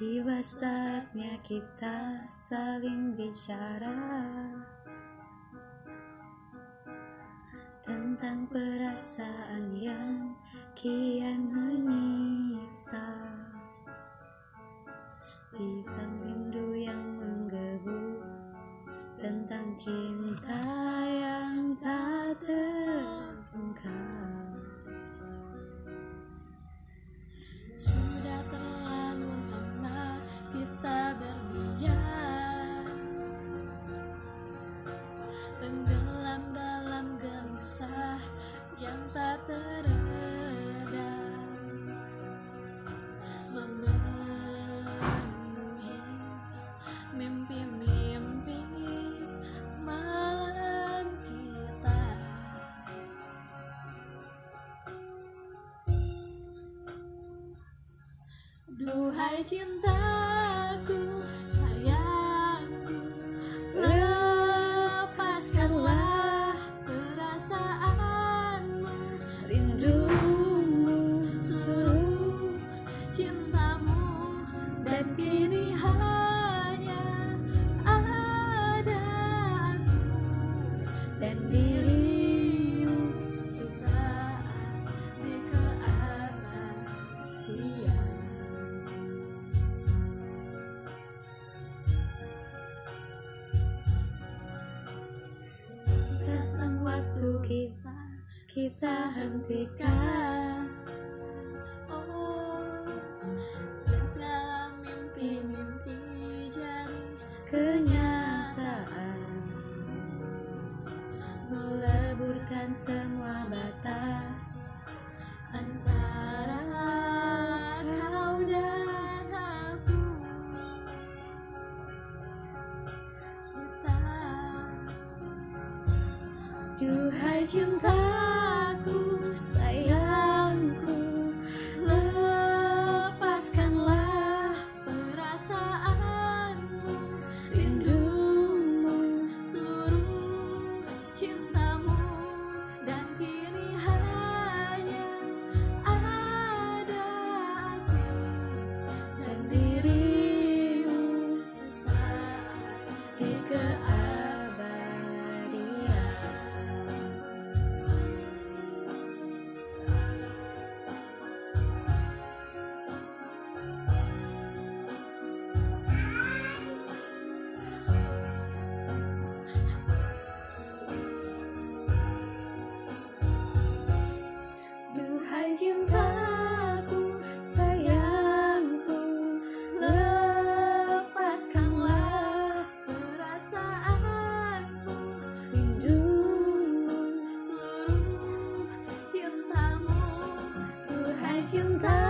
Tiba saatnya kita saling bicara Tentang perasaan yang kian menyiksa. Tiban rindu yang menggebu Tentang cinta 路还简单。Waktu kita kita hentikan. Oh Dan segala mimpi-mimpi jadi kenyataan. Meleburkan semua batas Antara 就还牵挂平淡